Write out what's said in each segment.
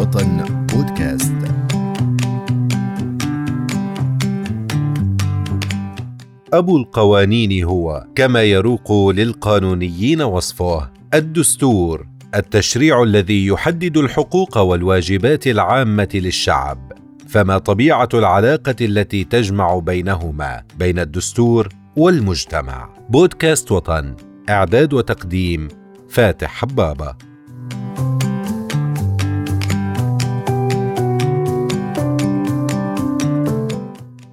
الوطن بودكاست. أبو القوانين هو كما يروق للقانونيين وصفه. الدستور التشريع الذي يحدد الحقوق والواجبات العامة للشعب. فما طبيعة العلاقة التي تجمع بينهما بين الدستور والمجتمع. بودكاست وطن إعداد وتقديم فاتح حبابة.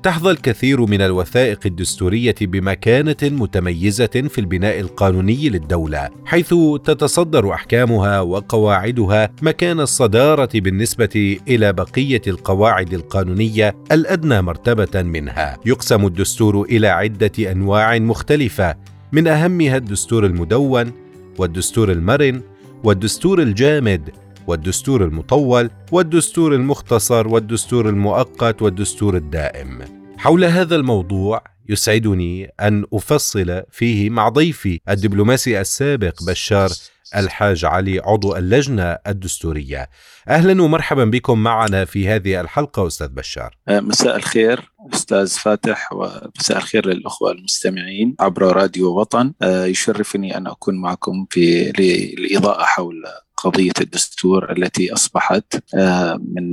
تحظى الكثير من الوثائق الدستورية بمكانة متميزة في البناء القانوني للدولة حيث تتصدر أحكامها وقواعدها مكان الصدارة بالنسبة إلى بقية القواعد القانونية الأدنى مرتبة منها. يقسم الدستور إلى عدة أنواع مختلفة من أهمها الدستور المدون والدستور المرن والدستور الجامد والدستور المطول والدستور المختصر والدستور المؤقت والدستور الدائم. حول هذا الموضوع يسعدني أن أفصل فيه مع ضيفي الدبلوماسي السابق بشار الحاج علي عضو اللجنة الدستورية. أهلا ومرحبا بكم معنا في هذه الحلقة أستاذ بشار. أه، مساء الخير أستاذ فاتح ومساء الخير للأخوة المستمعين عبر راديو وطن أه، يشرفني أن أكون معكم في للاضاءه حول قضية الدستور التي أصبحت آه، من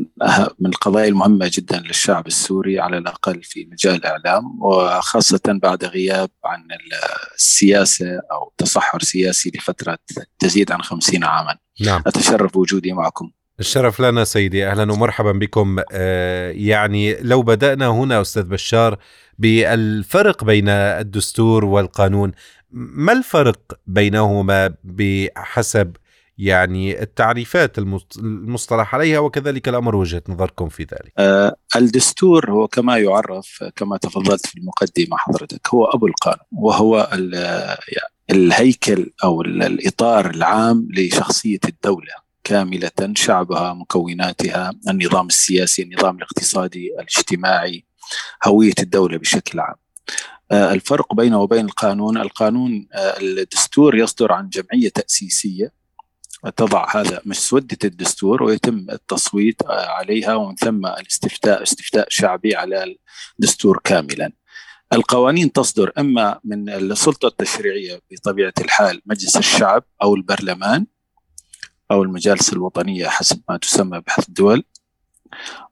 من القضايا المهمه جدا للشعب السوري على الأقل في مجال الإعلام وخاصة بعد غياب عن السياسة أو تصحر سياسي لفترة تزيد عن خمسين عاما. نعم. أتشرف بوجودي معكم. الشرف لنا سيدي أهلا ومرحبا بكم آه، يعني لو بدأنا هنا أستاذ بشار بالفرق بين الدستور والقانون ما الفرق بينهما بحسب يعني التعريفات المصطلح عليها وكذلك الأمر وجهة نظركم في ذلك. آه الدستور هو كما يعرف كما تفضلت في المقدمة حضرتك هو أبو القانون وهو الهيكل أو الإطار العام لشخصية الدولة كاملة شعبها مكوناتها النظام السياسي النظام الاقتصادي الاجتماعي هوية الدولة بشكل عام. آه، الفرق بينه وبين القانون القانون آه، الدستور يصدر عن جمعية تأسيسية تضع هذا مسودة الدستور ويتم التصويت عليها ومن ثم الاستفتاء استفتاء شعبي على الدستور كاملا. القوانين تصدر إما من السلطة التشريعية بطبيعة الحال مجلس الشعب أو البرلمان أو المجالس الوطنية حسب ما تسمى بحث الدول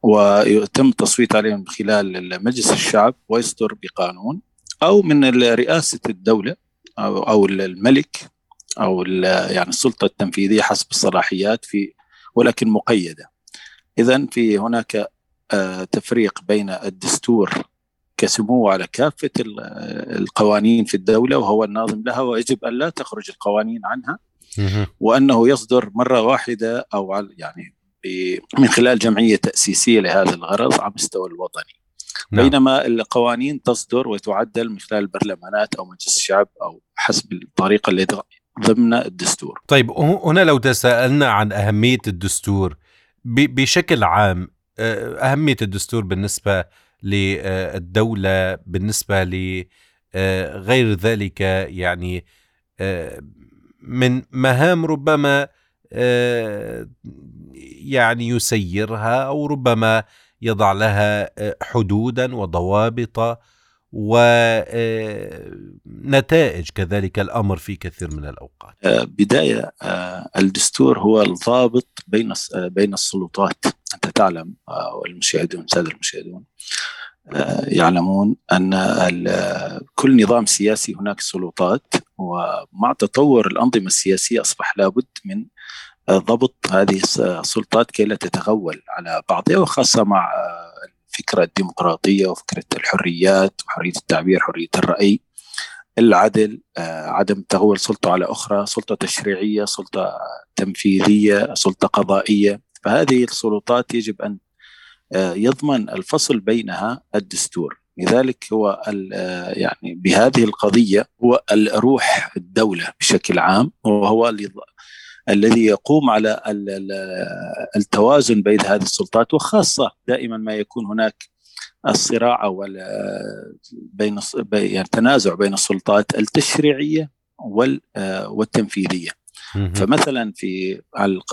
ويتم التصويت عليه من خلال مجلس الشعب ويصدر بقانون أو من رئاسة الدولة أو أو الملك أو يعني السلطة التنفيذية حسب الصلاحيات في ولكن مقيدة. اذا في هناك آه، تفريق بين الدستور كسمو على كافة القوانين في الدولة وهو الناظم لها ويجب أن لا تخرج القوانين عنها وأنه يصدر مرة واحدة أو يعني من خلال جمعية تأسيسية لهذا الغرض على المستوى الوطني. نعم. بينما القوانين تصدر وتعدل من خلال البرلمانات أو مجلس الشعب أو حسب الطريقة اللي ضمن الدستور. طيب هنا لو تساءلنا عن أهمية الدستور بشكل عام آه، أهمية الدستور بالنسبة للدولة بالنسبة لغير آه، ذلك يعني آه، من مهام ربما يعني يسيرها أو ربما يضع لها حدودا وضوابط ونتائج كذلك الأمر في كثير من الأوقات. آه، بداية آه، الدستور هو الضابط بين آه، بين السلطات، أنت تعلم والمشاهدون الساده المشاهدون يعلمون أن كل نظام سياسي هناك سلطات ومع تطور الأنظمة السياسية أصبح لابد من ضبط هذه السلطات كي لا تتغول على بعضها وخاصة مع فكرة الديمقراطية وفكرة الحريات وحرية التعبير حرية الرأي. العدل آه، عدم تغول سلطة على أخرى سلطة تشريعية سلطة تنفيذية سلطة قضائية. فهذه السلطات يجب أن آه، يضمن الفصل بينها الدستور. لذلك هو آه، يعني بهذه القضية هو الروح الدولة بشكل عام وهو الذي يقوم على التوازن بين هذه السلطات وخاصة دائما ما يكون هناك الصراع أو بين يعني تنازع بين السلطات التشريعية والتنفيذية فمثلا في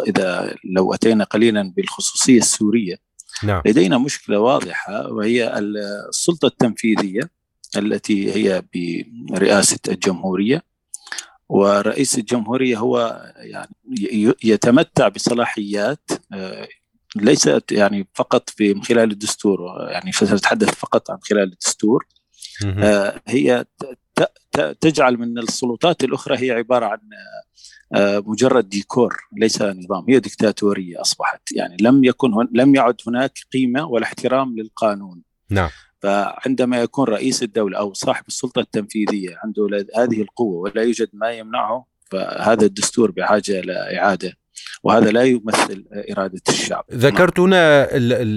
إذا لو أتينا قليلا بالخصوصية السورية نعم. لدينا مشكلة واضحة وهي السلطة التنفيذية التي هي برئاسة الجمهورية ورئيس الجمهورية هو يعني يتمتع بصلاحيات آه، ليست يعني فقط في من خلال الدستور يعني سنتحدث فقط عن خلال الدستور. آه، هي تجعل من السلطات الأخرى هي عبارة عن آه، مجرد ديكور ليس نظام هي ديكتاتورية أصبحت. يعني لم يكن هن لم يعد هناك قيمة ولا احترام للقانون. نعم. فعندما يكون رئيس الدولة أو صاحب السلطة التنفيذية عنده هذه القوة ولا يوجد ما يمنعه فهذا الدستور بحاجة إلى إعادة وهذا لا يمثل إرادة الشعب. ذكرت هنا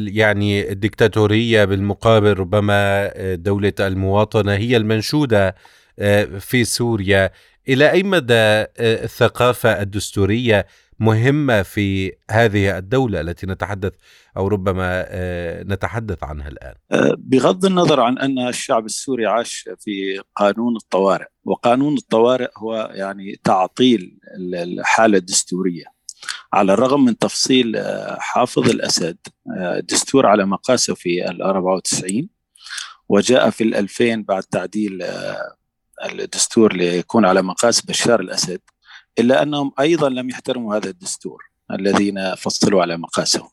يعني الدكتاتورية بالمقابل ربما دولة المواطنة هي المنشودة آه، في سوريا. إلى أي مدى آه، الثقافة الدستورية مهمة في هذه الدولة التي نتحدث أو ربما آه، نتحدث عنها الآن. بغض النظر عن أن الشعب السوري عاش في قانون الطوارئ وقانون الطوارئ هو يعني تعطيل الحالة الدستورية. على الرغم من تفصيل آه، حافظ الأسد دستور على مقاسه في ال 94 وجاء في ال 2000 بعد تعديل الدستور ليكون على مقاس بشار الأسد إلا أنهم أيضا لم يحترموا هذا الدستور الذين فصلوا على مقاسهم.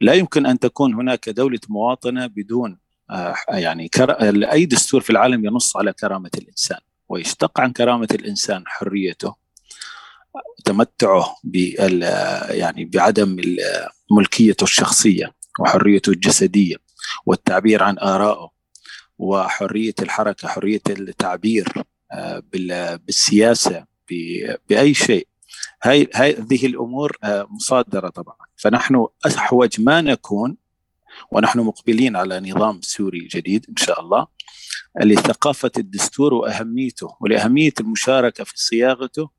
لا يمكن أن تكون هناك دولة مواطنة بدون آه، يعني أي دستور في العالم ينص على كرامة الإنسان ويشتق عن كرامة الإنسان حريته تمتعه بال يعني بعدم ملكيته الشخصية وحريته الجسدية والتعبير عن ارائه وحرية الحركة حرية التعبير آه، بالسياسة بأي شيء. هاي هذه الأمور آه، مصادرة طبعا. فنحن أحوج ما نكون ونحن مقبلين على نظام سوري جديد إن شاء الله لثقافة الدستور وأهميته ولأهمية المشاركة في صياغته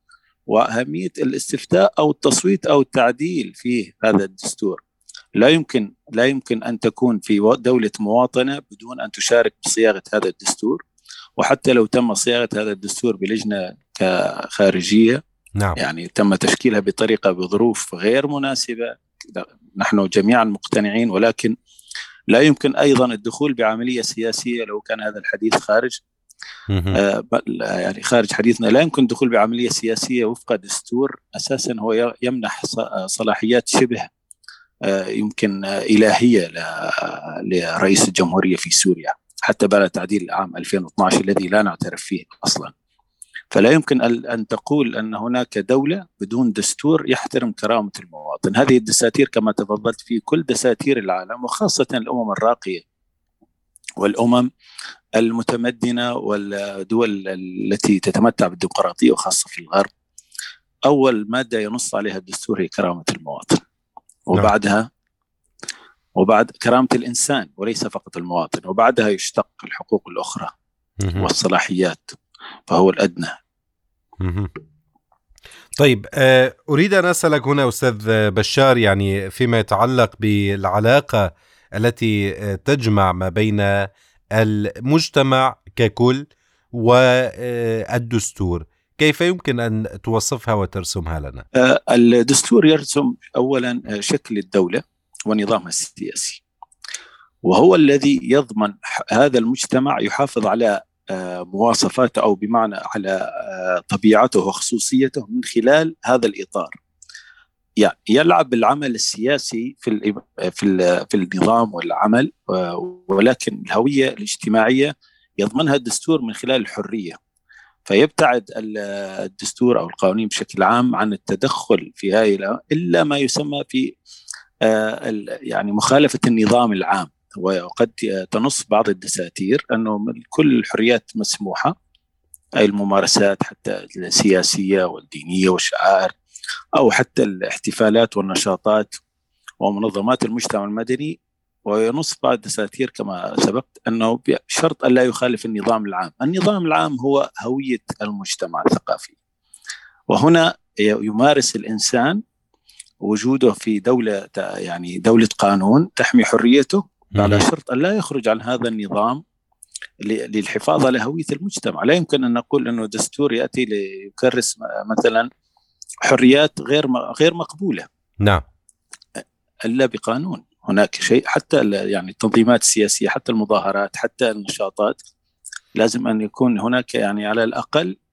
وأهمية الاستفتاء أو التصويت أو التعديل في هذا الدستور. لا يمكن لا يمكن أن تكون في دولة مواطنة بدون أن تشارك بصياغة هذا الدستور. وحتى لو تم صياغة هذا الدستور بلجنة خارجيه نعم. يعني تم تشكيلها بطريقة بظروف غير مناسبة. نحن جميعا مقتنعين ولكن لا يمكن أيضا الدخول بعملية سياسية لو كان هذا الحديث خارج. آه يعني خارج حديثنا. لا يمكن الدخول بعملية سياسية وفق دستور أساسا هو يمنح صلاحيات شبه آه، يمكن إلهية لرئيس الجمهورية في سوريا. حتى بعد تعديل عام 2012 الذي لا نعترف فيه أصلا. فلا يمكن أن تقول أن هناك دولة بدون دستور يحترم كرامة المواطن. هذه الدساتير كما تفضلت في كل دساتير العالم وخاصة الأمم الراقية والأمم المتمدنة والدول التي تتمتع بالديمقراطية وخاصة في الغرب. أول مادة ينص عليها الدستور هي كرامة المواطن. نعم. وبعدها وبعد كرامة الإنسان وليس فقط المواطن وبعدها يشتق الحقوق الأخرى والصلاحيات فهو الأدنى. طيب آه، أريد أن أسألك هنا أستاذ بشار يعني فيما يتعلق بالعلاقة التي آه، تجمع ما بين المجتمع ككل والدستور كيف يمكن أن توصفها وترسمها لنا؟ آه، الدستور يرسم أولا آه، شكل الدولة ونظامها السياسي وهو الذي يضمن هذا المجتمع يحافظ على آه، مواصفاته أو بمعنى على طبيعته وخصوصيته من خلال هذا الإطار. يعني يلعب العمل السياسي في في في النظام والعمل ولكن الهوية الاجتماعية يضمنها الدستور من خلال الحرية فيبتعد الدستور أو القوانين بشكل عام عن التدخل في هاي الا ما يسمى في آه، يعني مخالفة النظام العام. وقد تنص بعض الدساتير أنه كل الحريات مسموحة أي الممارسات حتى السياسية والدينية والشعائر أو حتى الاحتفالات والنشاطات ومنظمات المجتمع المدني. وينص بعض الدساتير كما سبقت أنه بشرط الا يخالف النظام العام، النظام العام هو هوية المجتمع الثقافي. وهنا يمارس الإنسان وجوده في دولة يعني دولة قانون تحمي حريته على شرط أن لا يخرج عن هذا النظام للحفاظ على هوية المجتمع، لا يمكن أن نقول إنه دستور يأتي ليكرس مثلا حريات غير غير مقبولة. نعم. إلا بقانون. هناك شيء حتى يعني التنظيمات السياسية حتى المظاهرات حتى النشاطات لازم أن يكون هناك يعني على الأقل آه،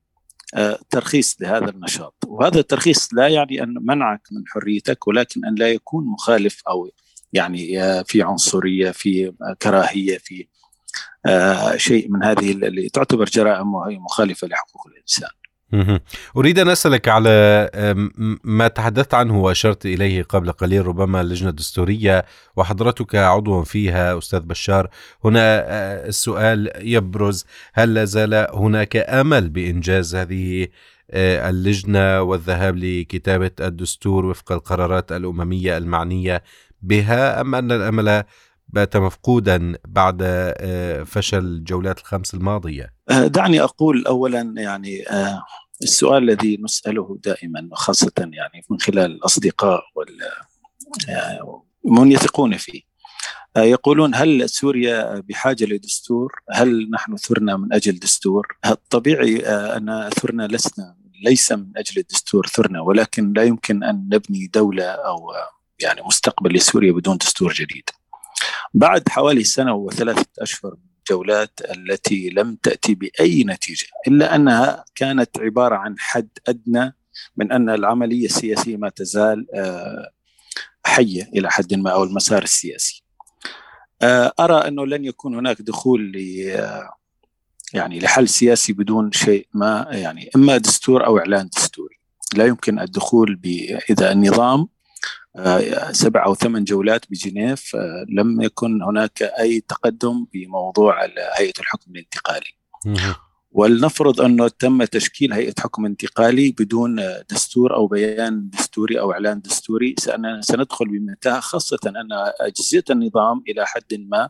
ترخيص لهذا النشاط وهذا الترخيص لا يعني أن منعك من حريتك ولكن أن لا يكون مخالف أو يعني آه، في عنصرية في كراهية في آه، شيء من هذه اللي تعتبر جرائم وهي مخالفة لحقوق الإنسان. أريد أن أسألك على ما تحدثت عنه وأشرت إليه قبل قليل ربما اللجنة الدستورية وحضرتك عضو فيها أستاذ بشار. هنا آه، السؤال يبرز هل لا زال هناك أمل بإنجاز هذه آه، اللجنة والذهاب لكتابة الدستور وفق القرارات الأممية المعنية بها أم أن الأمل بات مفقودا بعد آه، فشل الجولات الخمس الماضية؟ آه، دعني أقول اولا يعني آه، السؤال الذي نسأله دائما خاصه يعني من خلال الأصدقاء وال من يثقون فيه يقولون هل سوريا بحاجة لدستور؟ هل نحن ثرنا من أجل دستور؟ الطبيعي أن ثرنا لسنا ليس من أجل الدستور ثرنا ولكن لا يمكن أن نبني دولة أو يعني مستقبل لسوريا بدون دستور جديد. بعد حوالي سنة وثلاثة أشهر من الجولات التي لم تأتي بأي نتيجة إلا أنها كانت عبارة عن حد أدنى من أن العملية السياسية ما تزال آه، حية إلى حد ما أو المسار السياسي. آه، أرى أنه لن يكون هناك دخول ل آه، يعني لحل سياسي بدون شيء ما يعني إما دستور أو إعلان دستوري. لا يمكن الدخول إذا النظام سبع أو ثمان جولات بجنيف آه، لم يكن هناك أي تقدم بموضوع هيئة الحكم الانتقالي. ولنفرض أنه تم تشكيل هيئة حكم انتقالي بدون دستور أو بيان دستوري أو إعلان دستوري. سندخل بمتاهه خاصة أن أجهزة النظام إلى حد ما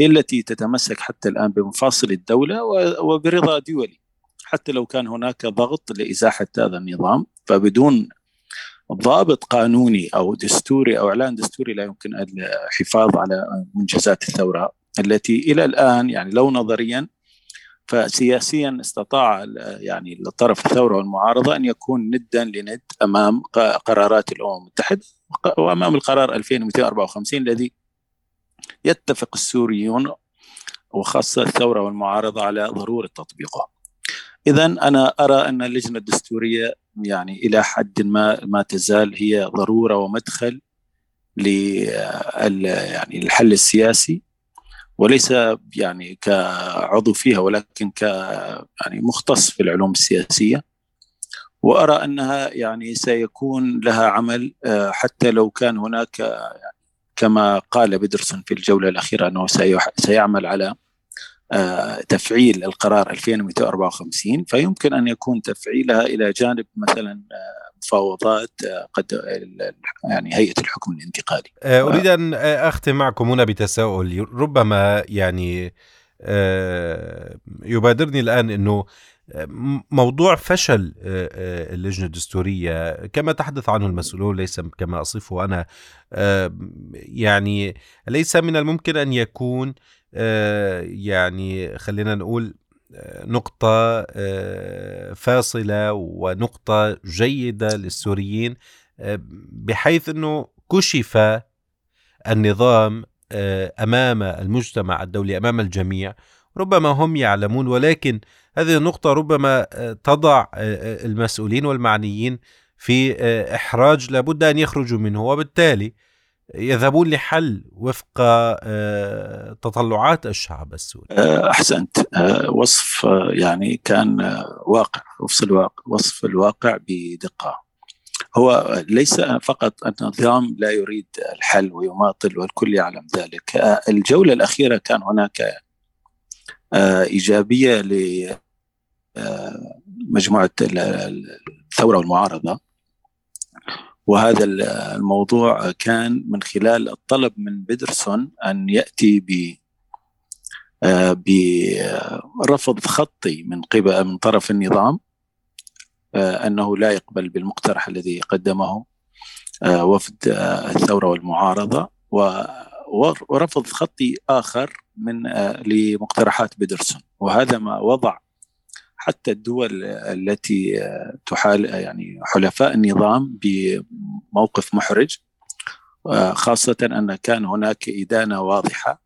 هي التي تتمسك حتى الآن بمفاصل الدولة وبرضا دولي. حتى لو كان هناك ضغط لإزاحة هذا النظام فبدون ضابط قانوني أو دستوري أو إعلان دستوري لا يمكن الحفاظ على منجزات الثورة التي إلى الآن يعني لو نظريا فسياسيا استطاع يعني الطرف الثورة والمعارضة أن يكون ندا لند أمام قرارات الأمم المتحدة وأمام القرار 2254 الذي يتفق السوريون وخاصة الثورة والمعارضة على ضرورة تطبيقه. اذا أنا أرى أن اللجنة الدستورية يعني إلى حد ما ما تزال هي ضرورة ومدخل ل يعني الحل السياسي وليس يعني كعضو فيها ولكن ك يعني مختص في العلوم السياسية. وأرى أنها يعني سيكون لها عمل آه، حتى لو كان هناك يعني كما قال بيدرسون في الجولة الأخيرة أنه سيعمل على تفعيل القرار 2254 فيمكن أن يكون تفعيلها إلى جانب مثلا آه، مفاوضات آه، قد يعني هيئة الحكم الانتقالي. أريد أن أختم معكم هنا بتساؤل ربما يعني يبادرني الآن إنه موضوع فشل اللجنة الدستورية كما تحدث عنه المسؤولون ليس كما أصفه أنا يعني ليس من الممكن أن يكون آه، يعني خلينا نقول آه، نقطة آه، فاصلة ونقطة جيدة للسوريين بحيث أنه كشف النظام أمام المجتمع الدولي أمام الجميع. ربما هم يعلمون ولكن هذه النقطة ربما تضع المسؤولين والمعنيين في إحراج لابد أن يخرجوا منه. وبالتالي يذهبون لحل وفق آه، تطلعات الشعب السوري. آه، أحسنت. آه، وصف يعني كان واقع وصف الواقع وصف الواقع بدقة. هو ليس فقط النظام لا يريد الحل ويماطل والكل يعلم ذلك. الجولة الأخيرة كان هناك إيجابية لمجموعه الثورة والمعارضه وهذا الموضوع كان من خلال الطلب من بيدرسون أن يأتي ب آه، برفض خطي من قبل من طرف النظام آه، أنه لا يقبل بالمقترح الذي قدمه آه، وفد الثورة والمعارضة ورفض خطي آخر من لمقترحات بيدرسون. وهذا ما وضع حتى الدول التي تحال يعني حلفاء النظام بموقف محرج خاصة أن كان هناك إدانة واضحة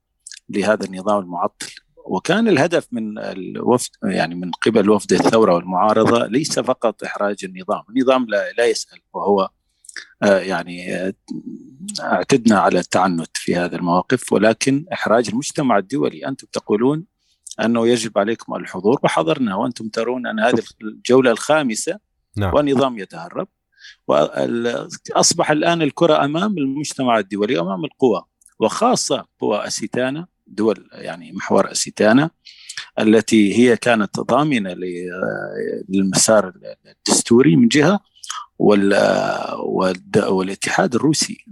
لهذا النظام المعطل. وكان الهدف من الوفد يعني من قبل وفد الثورة والمعارضة ليس فقط إحراج النظام، النظام لا, لا يسأل وهو آه، يعني آه، اعتدنا على التعنت في هذا المواقف ولكن إحراج المجتمع الدولي، أنتم تقولون أنه يجب عليكم الحضور. وحضرنا وأنتم ترون أن هذه الجولة الخامسة نعم. والنظام يتهرب. وأصبح الآن الكرة أمام المجتمع الدولي أمام القوى وخاصة قوى الستانه دول يعني محور اسيتانا التي هي كانت ضامنة للمسار الدستوري من جهة والاتحاد الروسي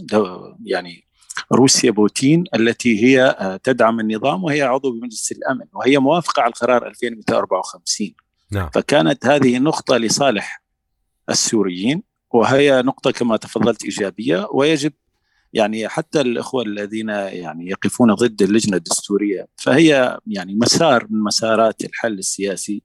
يعني روسيا بوتين التي هي تدعم النظام وهي عضو بمجلس الأمن وهي موافقة على القرار 2254 نعم. فكانت هذه نقطة لصالح السوريين وهي نقطة كما تفضلت إيجابية ويجب يعني حتى الإخوة الذين يعني يقفون ضد اللجنة الدستورية فهي يعني مسار من مسارات الحل السياسي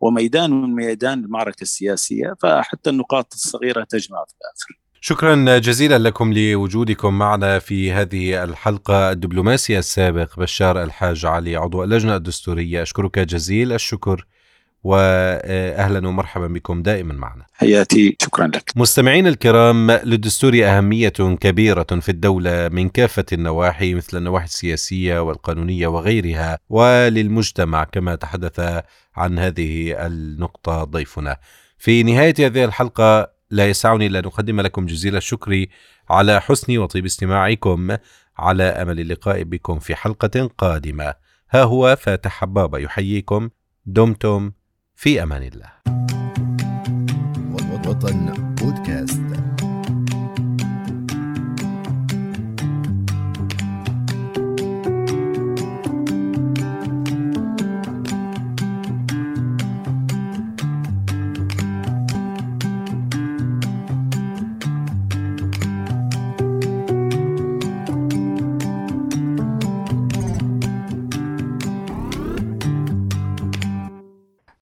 وميدان من ميدان المعركة السياسية فحتى النقاط الصغيرة تجمع في الآخر. شكرا جزيلا لكم لوجودكم معنا في هذه الحلقة الدبلوماسي السابق بشار الحاج علي عضو اللجنة الدستورية أشكرك جزيل الشكر واهلا ومرحبا بكم دائما معنا. حياتي شكرا لك. مستمعين الكرام للدستور أهمية كبيرة في الدولة من كافة النواحي مثل النواحي السياسية والقانونية وغيرها وللمجتمع كما تحدث عن هذه النقطة ضيفنا. في نهاية هذه الحلقة لا يسعني الا ان أقدم لكم جزيل الشكر على حسن وطيب استماعكم. على أمل اللقاء بكم في حلقة قادمة. ها هو فاتح حبابة يحييكم. دمتم في أمان الله. وطن بودكاست.